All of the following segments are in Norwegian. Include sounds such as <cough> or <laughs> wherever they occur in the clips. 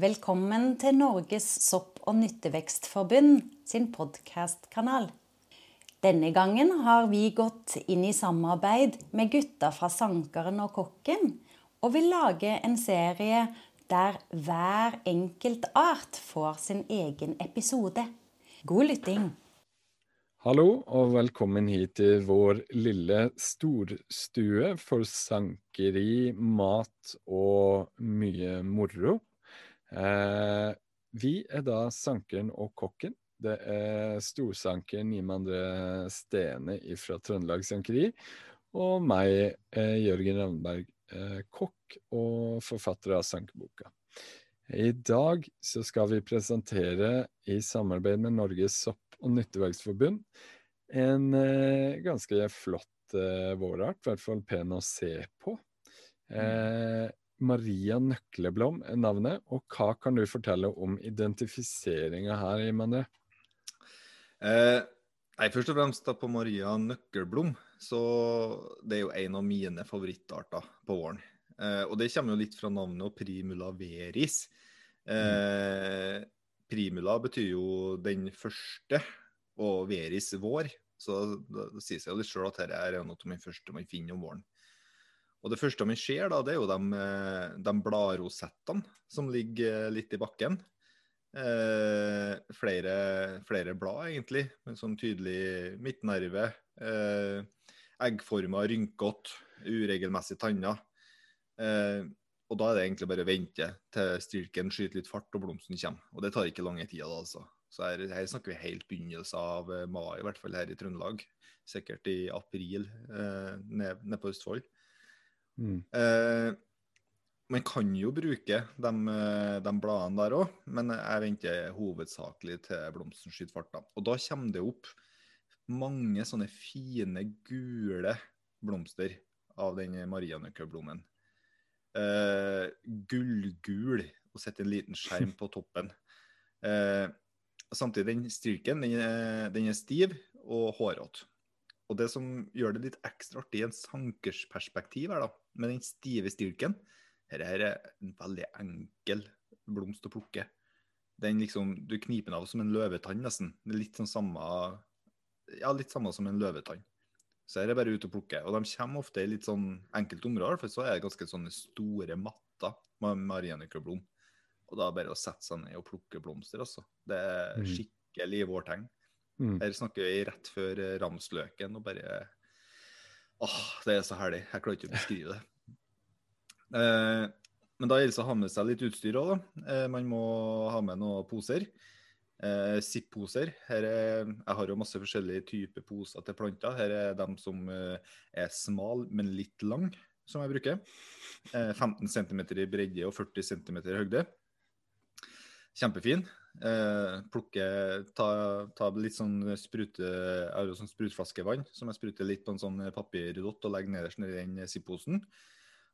Velkommen til Norges sopp- og nyttevekstforbund sin podkastkanal. Denne gangen har vi gått inn i samarbeid med gutta fra Sankeren og Kokken, og vil lage en serie der hver enkelt art får sin egen episode. God lytting. Hallo, og velkommen hit til vår lille storstue for sankeri, mat og mye moro. Eh, vi er da Sankeren og Kokken. Det er storsankeren Nime André Stene fra Trøndelag Sankeri. Og meg, eh, Jørgen Ravnberg, eh, kokk og forfatter av Sankerboka. I dag så skal vi presentere, i samarbeid med Norges sopp- og nyttevekstforbund, en ganske flott vårart. I hvert fall pen å se på. Eh, Maria Nøkleblom er navnet. Og hva kan du fortelle om identifiseringa her, Imandre? Eh, Først og fremst da på Maria Nøkkelblom. så Det er jo en av mine favorittarter på våren. Eh, og det kommer jo litt fra navnet Primula veris. Eh, primula betyr jo den første, og veris vår. Så det sier seg jo litt sjøl at dette er noe av det første man finner om våren. Og Det første vi ser, da, det er jo de, eh, de bladrosettene som ligger litt i bakken. Eh, flere, flere, blad, egentlig, med sånn tydelig midtnerve. Eh, eggforma, rynkete, uregelmessig tanner. Eh, og da er det egentlig bare å vente til stilken skyter litt fart og blomsten kommer. Og det tar ikke lange tida, da, altså. Så her, her, snakker vi helt begynnelse av eh, mai, i hvert fall her i Trøndelag. Sikkert i april eh, nede ned, på Østfold. Mm. Eh, man kan jo bruke de, de bladene der òg, men jeg venter hovedsakelig til blomsten skyter fart. da. Og da kommer det opp mange sånne fine, gule blomster av den marianøkkelblommen. Eh, gullgul, og setter en liten skjerm på <laughs> toppen. Eh, samtidig, den styrken, den er, den er stiv og hårete. Og det som gjør det litt ekstra artig i en sankersperspektiv, er da, med den stive stilken, dette er en veldig enkel blomst å plukke. Den liksom, Du kniper den av som en løvetann, nesten. Litt sånn samme ja, litt samme som en løvetann. Så her er det bare ut og plukke. Og de kommer ofte i litt sånn enkelte områder, for så er det ganske sånne store matter med marienøkkelblom. Og da er det bare å sette seg ned og plukke blomster, altså. Det er mm. skikkelig vårtegn. Mm. Her snakker vi rett før ramsløken og bare Åh, det er så herlig. Jeg klarer ikke å beskrive det. Eh, men da gjelder det å ha med seg litt utstyr òg, da. Eh, man må ha med noen poser. Eh, Zipp-poser. Jeg har jo masse forskjellige typer poser til planter. Her er de som eh, er smal, men litt lang, som jeg bruker. Eh, 15 cm i bredde og 40 cm i høgde. Kjempefin. Eh, plukke, ta, ta, litt sånn sprute, jeg sånn sprutflaskevann som jeg spruter litt på en sånn papirdott og legger nederst nedi den Zipp-posen.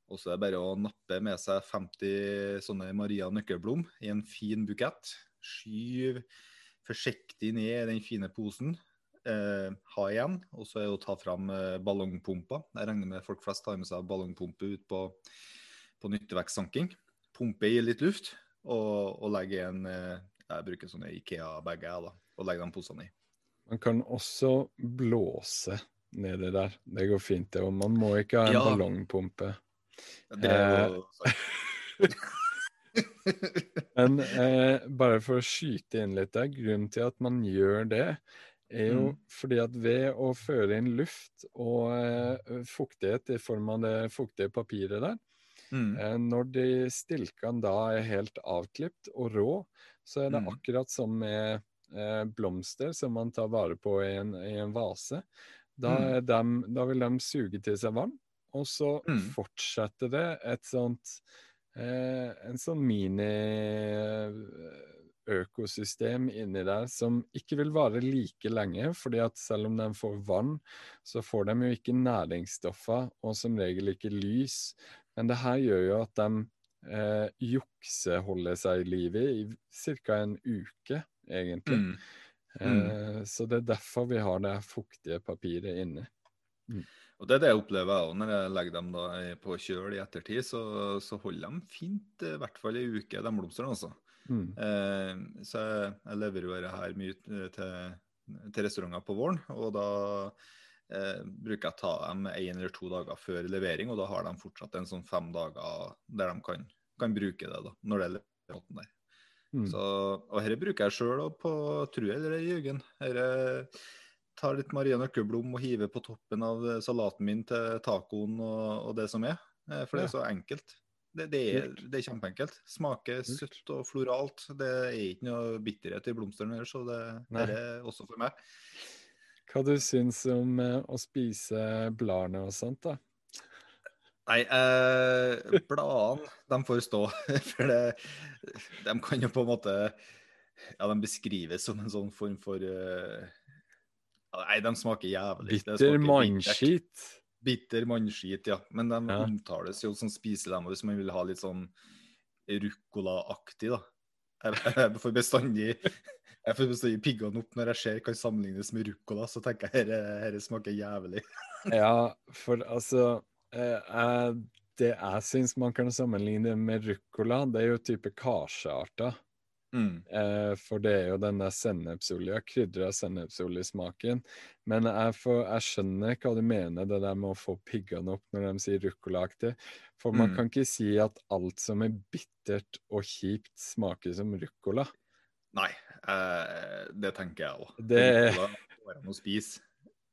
Og så er det bare å nappe med seg 50 sånne Maria nøkkelblom i en fin bukett. Skyv forsiktig ned i den fine posen. Eh, ha igjen. Og så er det å ta fram eh, ballongpumpa. Jeg regner med folk flest tar med seg ballongpumpe ut på, på nyttevekstsanking. Pumpe i litt luft og, og legge en eh, Jeg bruker sånne Ikea-bager og legge de posene i. Man kan også blåse nedi der. Det går fint, det. Og man må ikke ha en ja. ballongpumpe. Det er jo eh, <laughs> Men eh, bare for å skyte inn litt der, grunnen til at man gjør det, er jo mm. fordi at ved å føre inn luft og eh, fuktighet i form av det fuktige papiret der, mm. eh, når de stilkene da er helt avklipt og rå, så er det mm. akkurat som med eh, blomster som man tar vare på i en, i en vase. Da, mm. de, da, vil de suge til seg vann, og så mm. fortsetter det et sånt eh, En sånn mini-økosystem eh, inni der som ikke vil vare like lenge, fordi at selv om de får vann, så får de jo ikke næringsstoffer, og som regel ikke lys. Men det her gjør jo at de eh, jukseholder seg i live i ca. en uke, egentlig. Mm. Mm. Eh, så det er derfor vi har det fuktige papiret inne. Mm. Og Det er det jeg opplever jeg også når jeg legger dem da på kjøl i ettertid. Så, så holder de fint, i hvert fall i uke, de blomstene. altså. Mm. Eh, så jeg, jeg leverer her mye til, til restauranter på våren. Og da eh, bruker jeg å ta dem én eller to dager før levering, og da har de fortsatt en sånn fem dager der de kan, kan bruke det da, når det er levert der. Mm. Så, og dette bruker jeg sjøl på Tru eller Jørgen. Dette tar litt Maria Nøkkelblom og hiver på toppen av salaten min til tacoen og, og det som er. Eh, for det er så enkelt. Det, det, er, det er, kjempeenkelt. Smaker søtt og floralt. Det er ikke noe bitterhet i blomstene så det, det, er også for meg. Hva du syns om eh, å spise bladene og sånt, da? Nei, eh, bladene de får stå. <laughs> For det, de kan jo på en måte Ja, de beskrives som en sånn form for uh, Nei, de smaker jævlig. Bitter mannskit. Bitter mannskit, ja. Men de ja. omtales jo som spiselemmer hvis man vil ha litt sånn ruccolaaktig, da. <laughs> Jeg får bestandig jeg får si piggene opp når jeg ser hva sammenlignes med ruccola, så tenker jeg at dette smaker jævlig. <laughs> ja, for altså eh, Det jeg syns man kan sammenligne med ruccola, det er jo type karsearter. Mm. Eh, for det er jo denne sennepsolja, krydra sennepsoljesmaken. Men jeg, får, jeg, skjønner hva du mener, det der med å få piggene opp når de sier ruccolaaktig. For man mm. kan ikke si at alt som er bittert og kjipt, smaker som ruccola. Nei, det tenker jeg òg. Det går an å spise.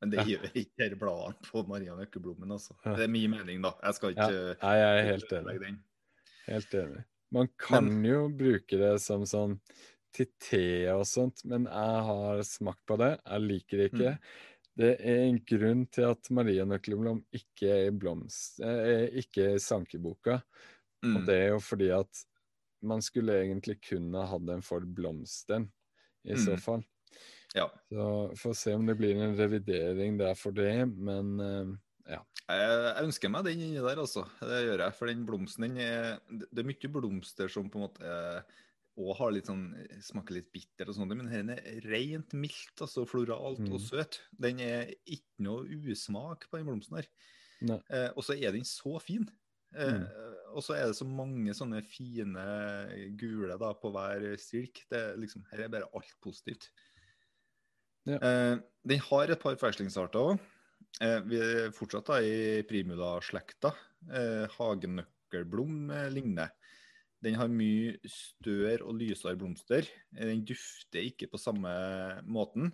Men det gjør ikke bladene på Maria Nøkkelblommen, altså. Det er min mening, da. Jeg skal ikke ja, jeg er helt enig. Helt enig. Man kan men, jo bruke det som sånn til te og sånt, men jeg har smakt på det. Jeg liker det ikke. Mm. Det er en grunn til at Maria Nøkkelblom ikke er i blomst, eh, ikke i sankeboka. Mm. Og det er jo fordi at man skulle egentlig kunne hatt den for blomsten, i mm. så fall. Ja. Så får se om det blir en revidering der for det, men uh, ja. Jeg ønsker meg den inni der, altså. Det gjør jeg. For den blomsten, den er Det er mye blomster som på en måte og har litt sånn, smaker litt bitter og sånt, men den er rent mildt, altså floralt mm. og søt. Den er ikke noe usmak på den blomsten her. Eh, og så er den så fin. Eh, mm. Og så er det så mange sånne fine gule da, på hver stilk. Det, liksom, her er bare alt positivt. Ja. Eh, den har et par ferslingsarter òg. Eh, vi er fortsatt da i primula-slekta. Eh, hagenøkkelblom eh, ligner. Den har mye større og lysere blomster. Eh, den dufter ikke på samme måten,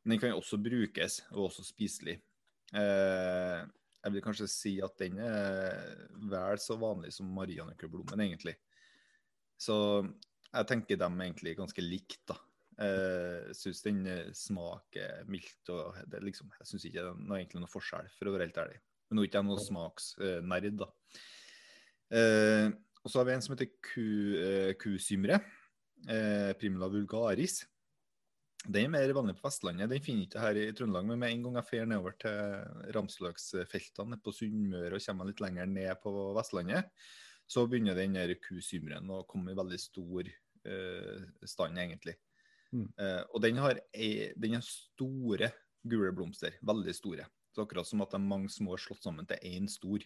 men den kan også brukes, og også spiselig. Eh, jeg vil kanskje si at den er vel så vanlig som marianøkkelblommen, egentlig. Så jeg tenker dem egentlig ganske likt, da. Jeg uh, syns den eh, smaker mildt. og det, liksom, Jeg syns ikke det er egentlig noe forskjell, for å være helt ærlig. Men nå er ikke jeg noen smaksnerd, da. Uh, og så har vi en som heter. Uh, Primula vulgaris. Den er mer vanlig på Vestlandet. Den finner ikke her i Trøndelag. Men med en gang jeg drar nedover til ramsløksfeltene på Sunnmøre og kommer litt lenger ned på Vestlandet, så begynner den kusymren å komme i veldig stor stand, egentlig. Mm. Uh, og den har, den har, store gule blomster. Veldig store. Så akkurat som at de mange små er slått sammen til én stor.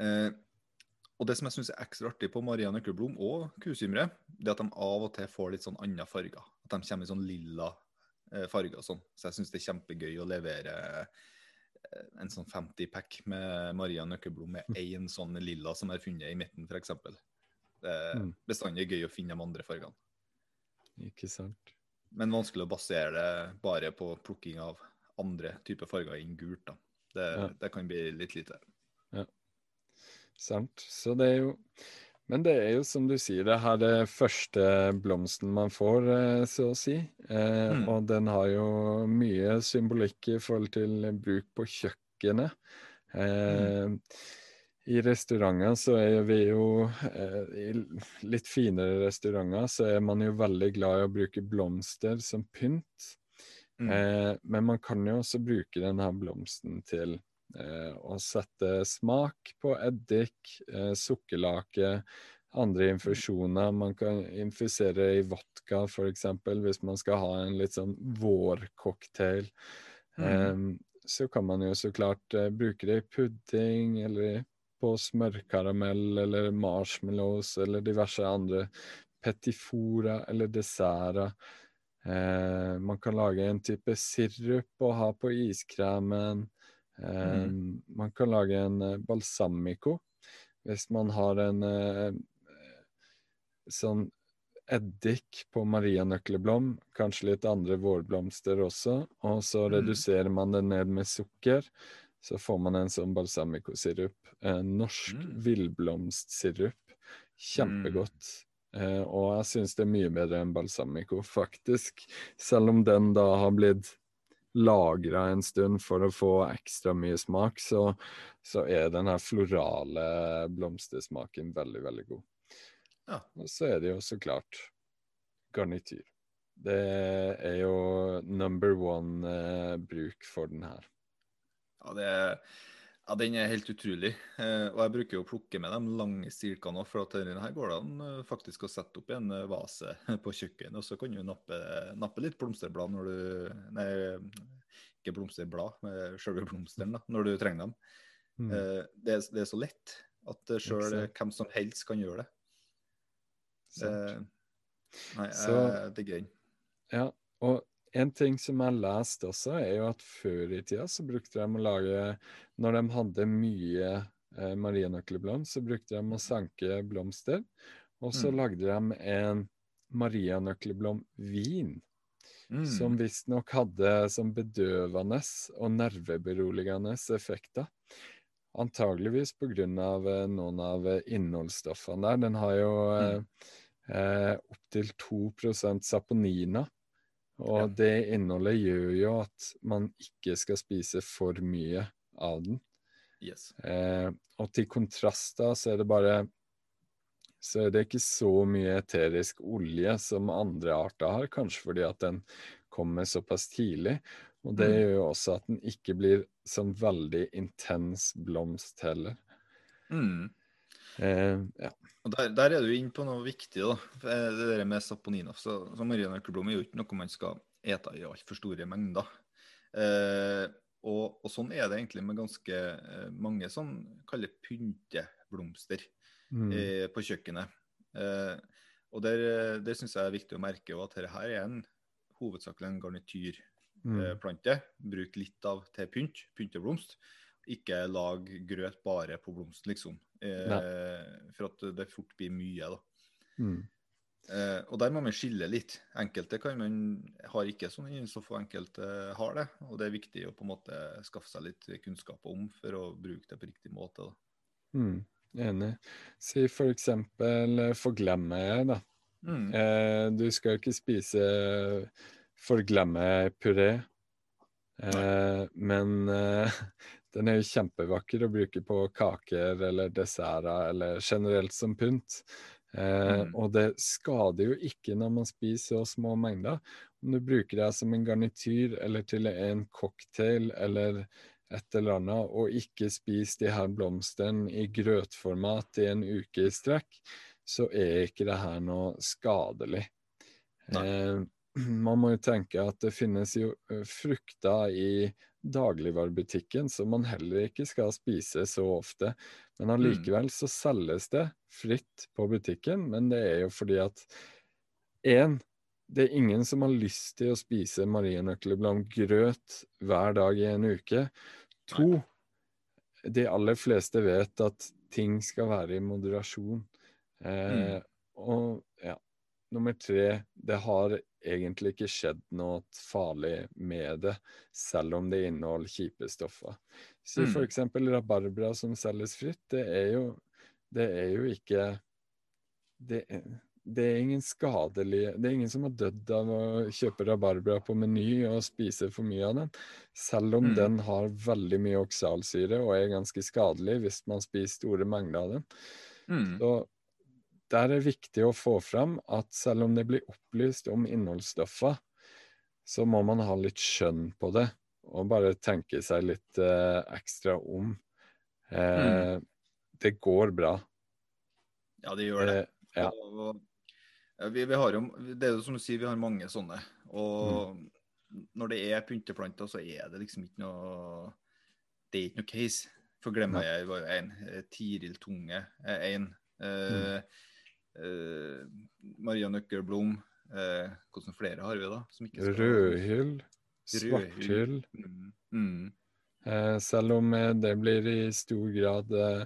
Uh, og det som jeg syns er ekstra artig på Maria Nøkkelblom og kusymre, det er at de av og til får litt sånn andre farger. At de kommer i sånn lilla uh, farger og sånn. Så jeg syns det er kjempegøy å levere en sånn 50-pack med Maria Nøkkelblom med én sånn lilla som er funnet i midten, f.eks. Det er mm. bestandig gøy å finne de andre fargene. Ikke sant. Men vanskelig å basere det bare på plukking av andre typer farger enn gult. da. Det, ja. det, kan bli litt lite. Ja, sant. Så det er jo Men det er jo som du sier, det her er første blomsten man får, eh, så å si. Eh, mm. Og den har jo mye symbolikk i forhold til bruk på kjøkkenet. Eh, mm. I restauranter så er vi jo eh, I litt finere restauranter så er man jo veldig glad i å bruke blomster som pynt. Mm. Eh, men man kan jo også bruke denne blomsten til eh, å sette smak på eddik, eh, sukkerlake, andre infusjoner. Man kan infusere i vodka f.eks. hvis man skal ha en litt sånn vårcocktail. Mm. så kan man jo så klart eh, bruke det i pudding eller på smørkaramell eller marshmallows eller diverse andre petifora eller desserter. Eh, man kan lage en type sirup og ha på iskremen. Eh, mm. Man kan lage en eh, balsamico hvis man har en eh, sånn eddik på marianøkleblom, kanskje litt andre vårblomster også, og så mm. reduserer man det ned med sukker. Så får man en sånn balsamicosirup. En norsk mm. villblomstsirup. Kjempegodt. Mm. Eh, og jeg syns det er mye bedre enn balsamico, <laughs> faktisk. Selv om den da har blitt lagra en stund for å få ekstra mye smak, så, så er den her florale blomstersmaken veldig, veldig god. Ja. Og så er det jo så klart garnityr. Det er jo number one eh, bruk for den her. Ja, det er ja, Den er helt utrolig. Eh, og Jeg bruker jo å plukke med de lange stilkene for at denne her går det an eh, faktisk å sette opp i en eh, vase <laughs> på kjøkkenet. Og så kan du nappe, nappe litt blomsterblad når du Nei, ikke blomsterblad, selve blomsteren, da, når du trenger dem. Mm. Det, er, det, er, så lett at sjøl hvem som helst kan gjøre det. Sant. nei, jeg digger den. Ja, og en ting som jeg har lest også, er jo at før i tida så brukte de å lage Når de hadde mye eh, marienøkkelblom, så brukte de å sanke blomster. Og så mm. lagde de en marianøkkelblomvin. Mm. Som visstnok hadde som bedøvende og nerveberoligende effekter. Antageligvis pga. Eh, noen av innholdsstoffene der. Den har jo mm. eh, eh opptil 2 saponina. Og ja. det innholdet gjør jo at man ikke skal spise for mye av den. Yes. Eh, og til kontrast da, så er det bare så er det ikke så mye eterisk olje som andre arter har, kanskje fordi at den kommer såpass tidlig. Og det mm. gjør jo også at den ikke blir sånn veldig intens blomst heller. Mm. Eh, ja. Og der, der, er du inne på noe viktig, da. Eh, det der med saponina. Så, så Marianøkkelblom er jo ikke noe man skal ete i altfor store mengder. Uh, og, og, sånn er det egentlig med ganske uh, mange sånn kaller pynteblomster mm. på kjøkkenet. Og der, der syns jeg er viktig å merke at dette her er en hovedsakelig en garnityrplante. Mm. Bruk litt av til pynt, pynteblomst. Ikke lag grøt bare på blomst, liksom. Eh, for at det fort blir mye, da. Mm. Eh, og der må man skille litt. Enkelte kan man har ikke sånn så og enkelte har det. Og det er viktig å på en måte skaffe seg litt kunnskap om for å bruke det på riktig måte. da. Mm, enig. Si for eksempel eh, forglemme, da. Mm. Eh, du skal ikke spise forglemme-puré, eh, men eh, Den er jo kjempevakker å bruke på kaker eller desserter eller generelt som pynt. Eh, mm. Og det skader jo ikke når man spiser så små mengder. Om du bruker det som en garnityr eller til en cocktail eller et eller annet, og ikke spiser de her blomstene i grøtformat i en uke i strekk, så er ikke det her noe skadelig. Eh, <clears throat> man må jo tenke at det finnes jo eh, frukter i dagligvarebutikken som man heller ikke skal spise så ofte. Men mm. allikevel så selges det fritt på butikken, men det er jo fordi at én, det er ingen som har lyst til å spise marienøkkelblomgrøt hver dag i en uke. To, de aller fleste vet at ting skal være i moderasjon. Eh, mm. Og nummer tre, det har egentlig ikke skjedd noe farlig med det, selv om det inneholder kjipe stoffer. Si mm. f.eks. rabarbra som selges fritt, det er jo, det er jo ikke det, det, er ingen skadelig Det er ingen som har dødd av å kjøpe rabarbra på Meny og spise for mye av den, selv om mm. den har veldig mye oksalsyre og er ganske skadelig hvis man spiser store mengder av den. Mm. Så der er det viktig å få fram at selv om det blir opplyst om innholdsstoffer, så må man ha litt skjønn på det, og bare tenke seg litt eh, ekstra om. Eh, mm. Det går bra. Ja, det gjør det. Eh, ja. Og, vi, vi, har jo, det er jo som du sier, vi har mange sånne. Og mm. når det er pynteplanter, så er det liksom ikke noe Det er ikke noe case. For glemmer jeg var jo én. Tiril Tunge er én. Eh, eh, Maria Nøkkelblom. Eh, hvordan flere har vi, da? som skal- Rødhyll, svarthyll. Mm. Mm. Eh, selv om eh, det blir i stor grad eh,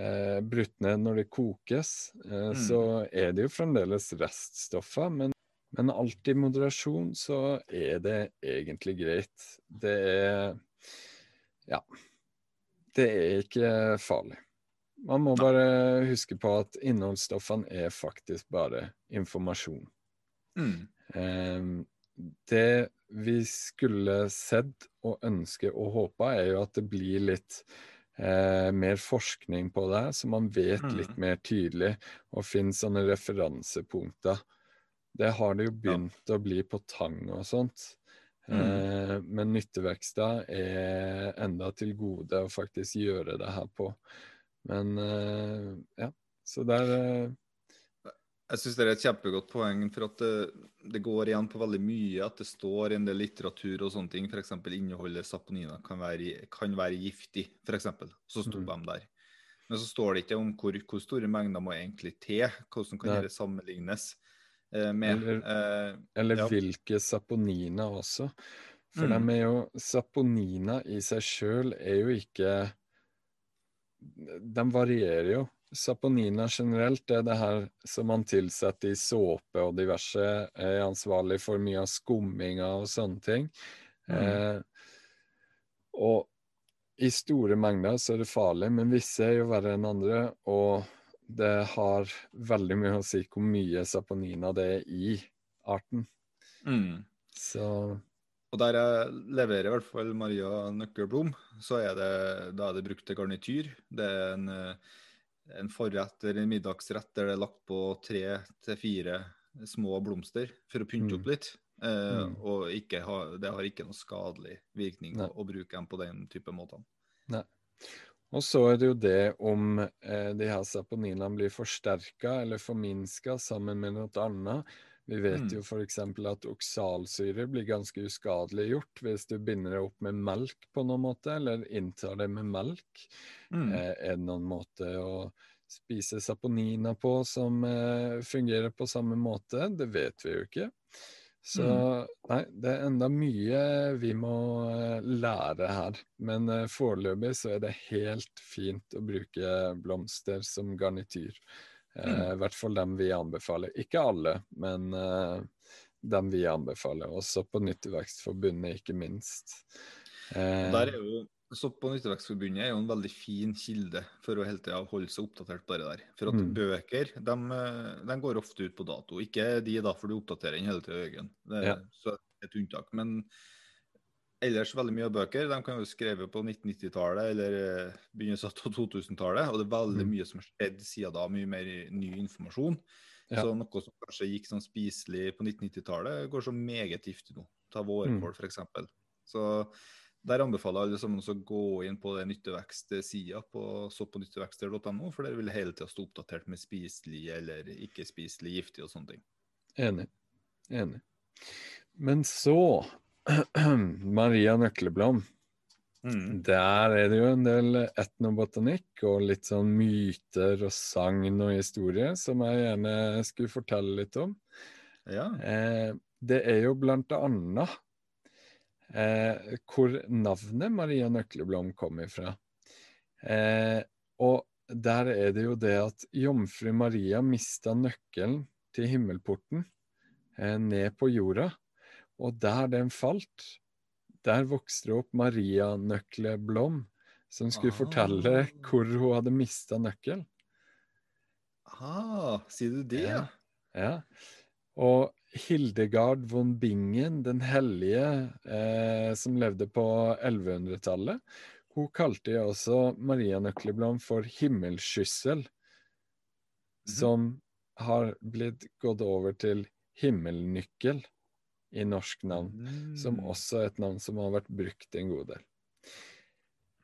eh, brutt ned når det kokes, eh, Mm. så er det jo fremdeles reststoffer. Men, men alt i moderasjon så er det egentlig greit. Det er Ja. Det er ikke farlig. Man må bare huske på at innholdsstoffene er faktisk bare informasjon. Mm. Eh, det vi skulle sett og ønske og håpa, er jo at det blir litt eh, mer forskning på det, så man vet Mm. litt mer tydelig og finner sånne referansepunkter. Det har det jo begynt å bli på tang og sånt. Eh, men nyttevekster er enda til gode å faktisk gjøre det her på. Men eh, ja, så der eh, Jeg syns det er et kjempegodt poeng, for at det, det går igjen på veldig mye at det står i en del litteratur og sånne ting. F.eks. inneholder saponina kan være, kan være giftig, f.eks. Så sto Mhm. de der. Men så står det ikke om hvor, hvor store mengder må egentlig til, hvordan kan Nei. dette sammenlignes eh, med. Eller- eh, Eller Ja. hvilke saponina også. For Mm. de er jo Saponina i seg sjøl er jo ikke De varierer jo. Saponina generelt er det her som man tilsetter i såpe og diverse, er ansvarlig for mye av skumminga og sånne ting. Eh, og i store mengder så er det farlig, men visse er jo verre enn andre. Og det har veldig mye å si hvor mye saponina det er i arten. mm. Så Og der jeg leverer i hvert fall Maria Nøkkelblom, så er det, da er det brukt til garnityr. Det er en, eh, en forrett eller en middagsrett der det er lagt på tre til fire små blomster for å pynte Mm. opp litt. Eh, Mm. Og ikke ha, det har ikke noe skadelig virkning å, å bruke dem på den type måtene. Og så er det jo det om eh, de her saponinene blir forsterka eller forminska sammen med noe annet. Vi vet Mm. jo f.eks. at oksalsyre blir ganske uskadelig gjort hvis du binder det opp med melk på noen måte, eller inntar det med melk. Mm. Eh, er det noen måte å spise saponina på som eh, fungerer på samme måte? Det vet vi jo ikke. Så Mm. nei, det er enda mye vi må eh, lære her. Men eh, foreløpig så er det helt fint å bruke blomster som garnityr. Eh, Mm. I hvert fall dem vi anbefaler. Ikke alle, men eh, dem vi anbefaler. Også på Nyttevekstforbundet, ikke minst. Eh, der er jo Sopp- på Nyttevekstforbundet er jo en veldig fin kilde for å hele tida holde seg oppdatert på det der. For at Mm. bøker de, eh, de går ofte ut på dato. Ikke de da, for du oppdaterer den hele tida, Jørgen. Det er Ja. så et unntak. Men ellers veldig mye av bøker de kan jo skrevet på 1990-tallet eller eh, begynnelsen av 2000-tallet. Og det er veldig Mm. mye som har skjedd siden da. Mye mer ny informasjon. Ja. Så noe som kanskje gikk sånn spiselig på 1990-tallet, går så meget giftig nå. Ta Mm. vårkål, for f.eks. Så der anbefaler jeg alle sammen å gå inn på det nyttevekst-sida på soppognyttevekster.no, for dere vil hele tida stå oppdatert med spiselig eller ikke spiselig, giftig og sånne ting. Enig. Enig. Men så <clears throat> Maria Nøkleblom. Mm. Der er det jo en del etnobotanikk og litt sånn myter og sagn og historie som jeg gjerne skulle fortelle litt om. Ja. Eh, det er jo blant annet eh, hvor navnet Maria Nøkleblom kom ifra. Eh, og der er det jo det at jomfru Maria mista nøkkelen til himmelporten eh, ned på jorda. Og der den falt, der vokste det opp Maria Nøkleblom, som skulle Ah. fortelle hvor hun hadde mista nøkkelen. Ah, sier du det? Ja. Ja. Og Hildegard von Bingen, den hellige eh, som levde på 1100-tallet, hun kalte jo også Maria Nøkleblom for himmelskyssel, som har blitt gått over til himmelnykkel i norsk navn, som Mm. også er et navn som har vært brukt en god del.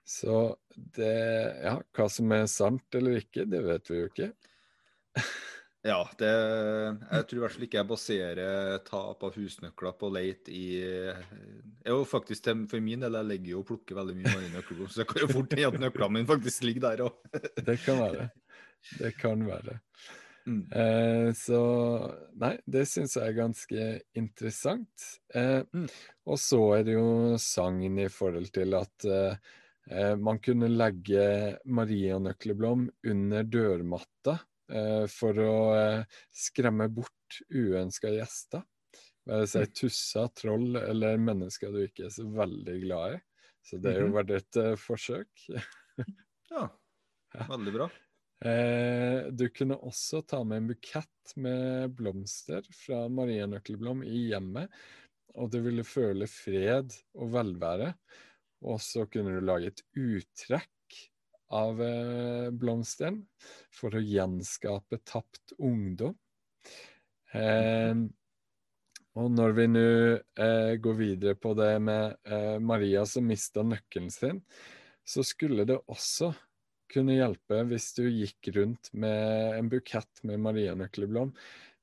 Så det Ja, hva som er sant eller ikke, det vet vi jo ikke. <laughs> Ja, det, jeg tror i hvert fall ikke jeg baserer tap av husnøkler på leit i Jo, faktisk for min del, jeg legger jo og plukker veldig mye nøkler, så det kan jo fort hende at nøklene mine faktisk ligger der òg. det kan være. <laughs> Det kan være. Mm. Eh, så Nei, det syns jeg er ganske interessant. Eh, Mm. Og så er det jo sangen i forhold til at eh, eh man kunne legge marianøkleblom under dørmatta eh, for å eh, skremme bort uønska gjester. Være seg tusser, troll eller mennesker du ikke er så veldig glad i. Så det er jo verdt vært et forsøk. <laughs> Ja, veldig bra. Eh, du kunne også ta med en bukett med blomster fra Marienøkkelblom i hjemmet, og du ville føle fred og velvære. Og så kunne du lage et uttrekk av eh, blomsteren for å gjenskape tapt ungdom. Eh, og når vi nå eh, går videre på det med eh, Maria som mista nøkkelen sin, så skulle det også kunne hjelpe hvis du gikk rundt med en bukett med marianøkkelblom.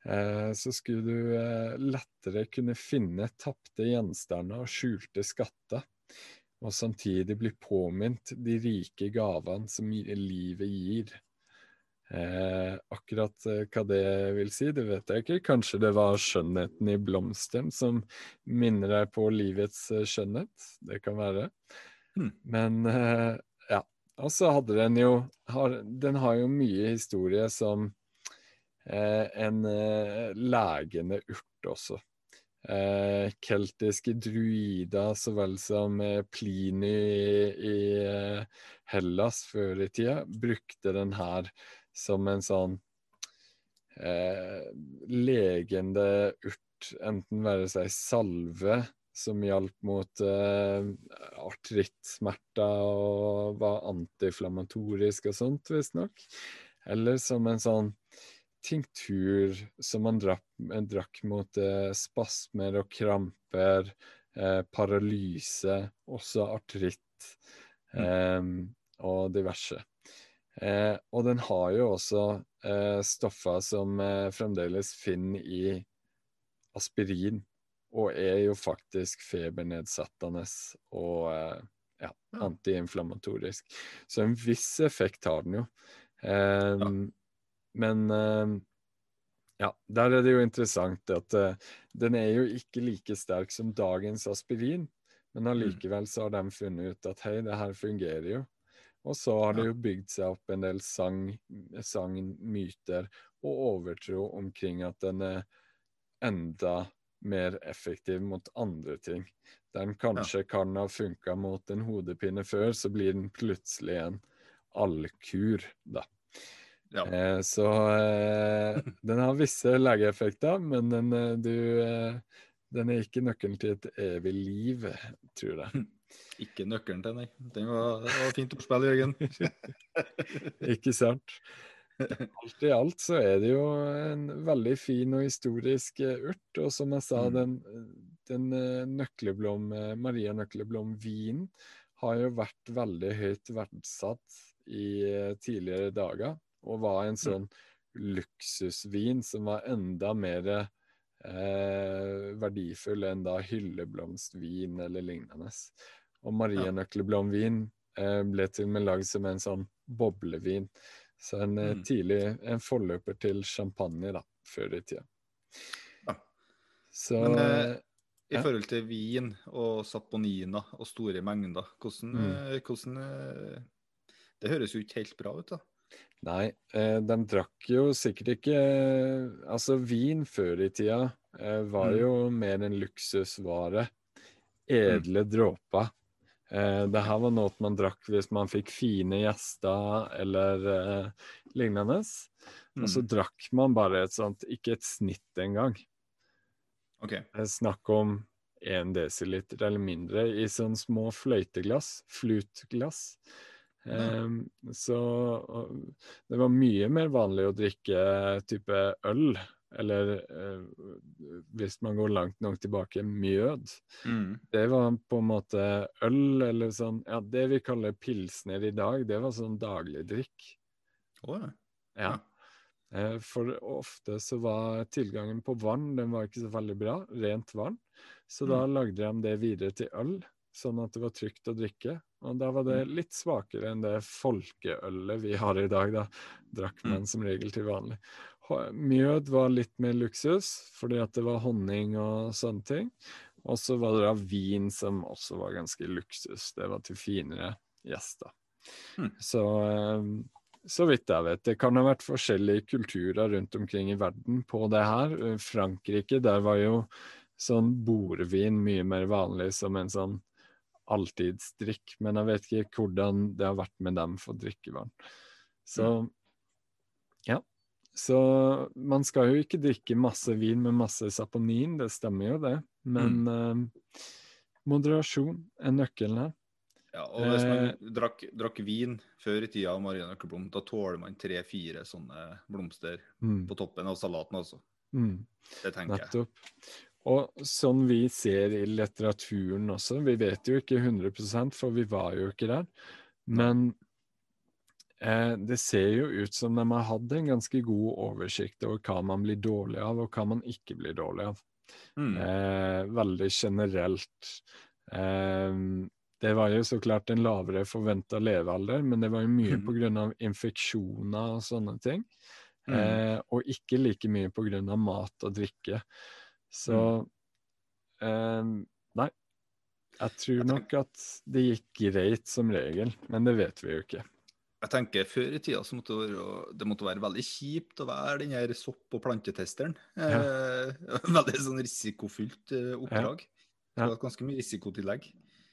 Eh, så skulle du eh, lettere kunne finne tapte gjenstander og skjulte skatter. Og samtidig bli påminnet de rike gavene som livet gir. Eh, akkurat hva det vil si, det vet jeg ikke. Kanskje det var skjønnheten i blomsten som minner deg på livets skjønnhet. Det kan være. Hmm. Men eh. Og så hadde den jo har, Den har jo mye historie som eh, en eh, legende urt også. Eh, keltiske druider så vel som eh, Pliny i, i eh, Hellas før i tida brukte den her som en sånn eh, legende urt, enten være seg salve som hjalp mot eh, artrittsmerter og var antiinflammatorisk og sånt, visstnok. Eller som en sånn tinktur som man drakk, drakk mot eh, spasmer og kramper, eh, paralyse, også artritt mm. og diverse. Eh, og den har jo også eh, stoffer som eh, fremdeles finner i aspirin, og er jo faktisk febernedsettende og eh, ja, antiinflammatorisk. Så en viss effekt har den jo. Eh, Ja. Men eh, ja, der er det jo interessant at eh, den er jo ikke like sterk som dagens aspirin, men allikevel så har de funnet ut at hei, det her fungerer jo. Og så har det jo bygd seg opp en del sang, sagn, myter og overtro omkring at den er enda mer effektiv mot andre ting. Der den kanskje kan ha funka mot en hodepine før, så blir den plutselig en allkur, da. Ja. Eh, så eh, <laughs> den har visse legeeffekter, men den, eh, du, eh, den er ikke nøkkelen til et evig liv, tror jeg. <laughs> Ikke nøkkelen til, nei. Den var, det var fint oppspill, Jørgen. <laughs> Ikke sant? Alt i alt så er det jo en veldig fin og historisk eh, urt. Og som jeg sa, Mm. den, den eh, nøkleblom, eh, Maria Nøkleblom-vinen har jo vært veldig høyt verdsatt i tidligere dager. Og var en sånn luksusvin som var enda mer eh, verdifull enn da hylleblomstvin eller lignende. Og Maria. Nøkleblom-vin eh, ble til og med lagd som en sånn boblevin. Så en eh, Mm. tidlig en forløper til champagne, da, før i tida. Ja. Så Men, eh, I Ja. forhold til vin og saponina og store mengder, hvordan, Mm. eh, hvordan eh, Det høres jo ikke helt bra ut, da. Nei, eh, de drakk jo sikkert ikke Altså, vin før i tida eh, var Mm. jo mer en luksusvare. Edle dråper. Eh, det her var noe man drakk hvis man fikk fine gjester eller eh, lignende. Og så Mm. drakk man bare et sånt, ikke et snitt engang. OK. Er snakk om én desiliter eller mindre i sånne små fløyteglass, flutglass. Ehm, så det var mye mer vanlig å drikke type øl, eller eh, hvis man går langt nok tilbake, mjød. Mm. Det var på en måte øl, eller sånn Ja, det vi kaller pilsner i dag, det var sånn dagligdrikk. Oh, ja. Ja. Eh, for ofte så var tilgangen på vann den var ikke så veldig bra, rent vann. Så da lagde de det videre til øl, sånn at det var trygt å drikke. Og da var det litt svakere enn det folkeølet vi har i dag. Da drakk man som regel til vanlig. Mjød var litt mer luksus, fordi at det var honning og sånne ting. Og så var det da vin som også var ganske luksus. Det var til finere gjester. Mm. Så eh, så vidt jeg vet. Det kan ha vært forskjellige kulturer rundt omkring i verden på det her. Eh, Frankrike, der var jo sånn bordvin mye mer vanlig som en sånn alltidsdrikk. Men jeg vet ikke hvordan det har vært med dem for drikkevann. Så ja. Så man skal jo ikke drikke masse vin med masse saponin, det stemmer jo det. Men eh, moderasjon er nøkkelen her. Ja, og hvis man Eh. drakk, drakk vin før i tida av Maria Nøkkelblom, da tåler man tre-fire sånne blomster Mm, på toppen av salaten også. mm. Det tenker jeg. Nettopp. Og sånn vi ser i litteraturen også, vi vet jo ikke 100% for vi var jo ikke der, men det ser jo ut som de har hatt en ganske god oversikt over hva man blir dårlig av, og hva man ikke blir dårlig av. Mm. Eh, veldig generelt. Eh, det var jo så klart en lavere forventa levealder, men det var jo mye mm. pga. infeksjoner og sånne ting. Mm. Eh, og ikke like mye pga. mat og drikke. Så eh, Nei. Jeg tror nok at det gikk greit som regel, men det vet vi jo ikke. Jeg tenker Før i tida så måtte det være, det måtte være veldig kjipt å være den her sopp- og plantetesteren. Eh, <laughs> veldig sånn risikofylt eh, oppdrag. Ja. Det var ganske mye risikotillegg.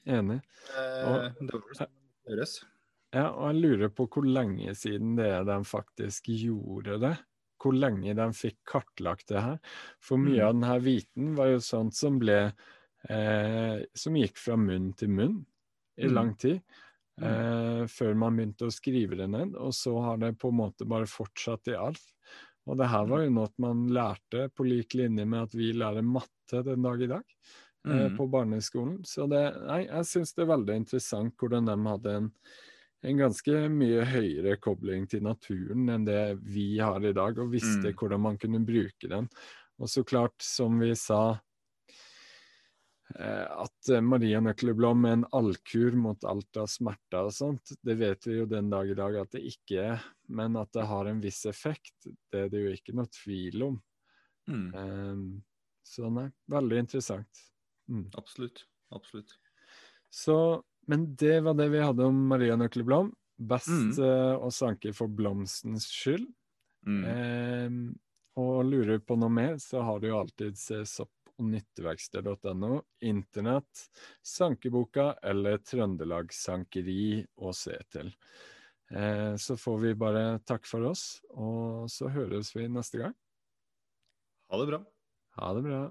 Enig. Eh, Og- det var sånn det gjøres. Ja, og jeg lurer på hvor lenge siden det er de faktisk gjorde det. Hvor lenge de fikk kartlagt det her. For mye Mm. av denne viten var jo sånt som ble eh, Som gikk fra munn til munn i Mm. lang tid. Mm. Eh, før man begynte å skrive det ned. Og så har det på en måte bare fortsatt i arv. Og det her var jo noe man lærte på lik linje med at vi lærer matte den dag i dag. eh, Mm. på barneskolen. Så det, nei, jeg syns det er veldig interessant hvordan de hadde en, en ganske mye høyere kobling til naturen enn det vi har i dag, og visste Mm. hvordan man kunne bruke den. Og så klart, som vi sa, at eh, Maria Nøkleblom er en allkur mot alt av smerter og sånt, det vet vi jo den dag i dag at det ikke er. Men at det har en viss effekt, det er det jo ikke noe tvil om. Mm. Eh, så nei, veldig interessant. Mm. Absolutt. Absolutt. Så, men det var det vi hadde om Maria Nøkleblom. Best Mm. eh, å sanke for blomstens skyld. Mm. Eh, og lurer du på noe mer, så har du jo alltids eh, sopp- nytteverksted.no, internett, sankeboka eller Trøndelag Sankeri se til. Eh, så får vi bare takke for oss, og så høres vi neste gang. Ha det bra. Ha det bra.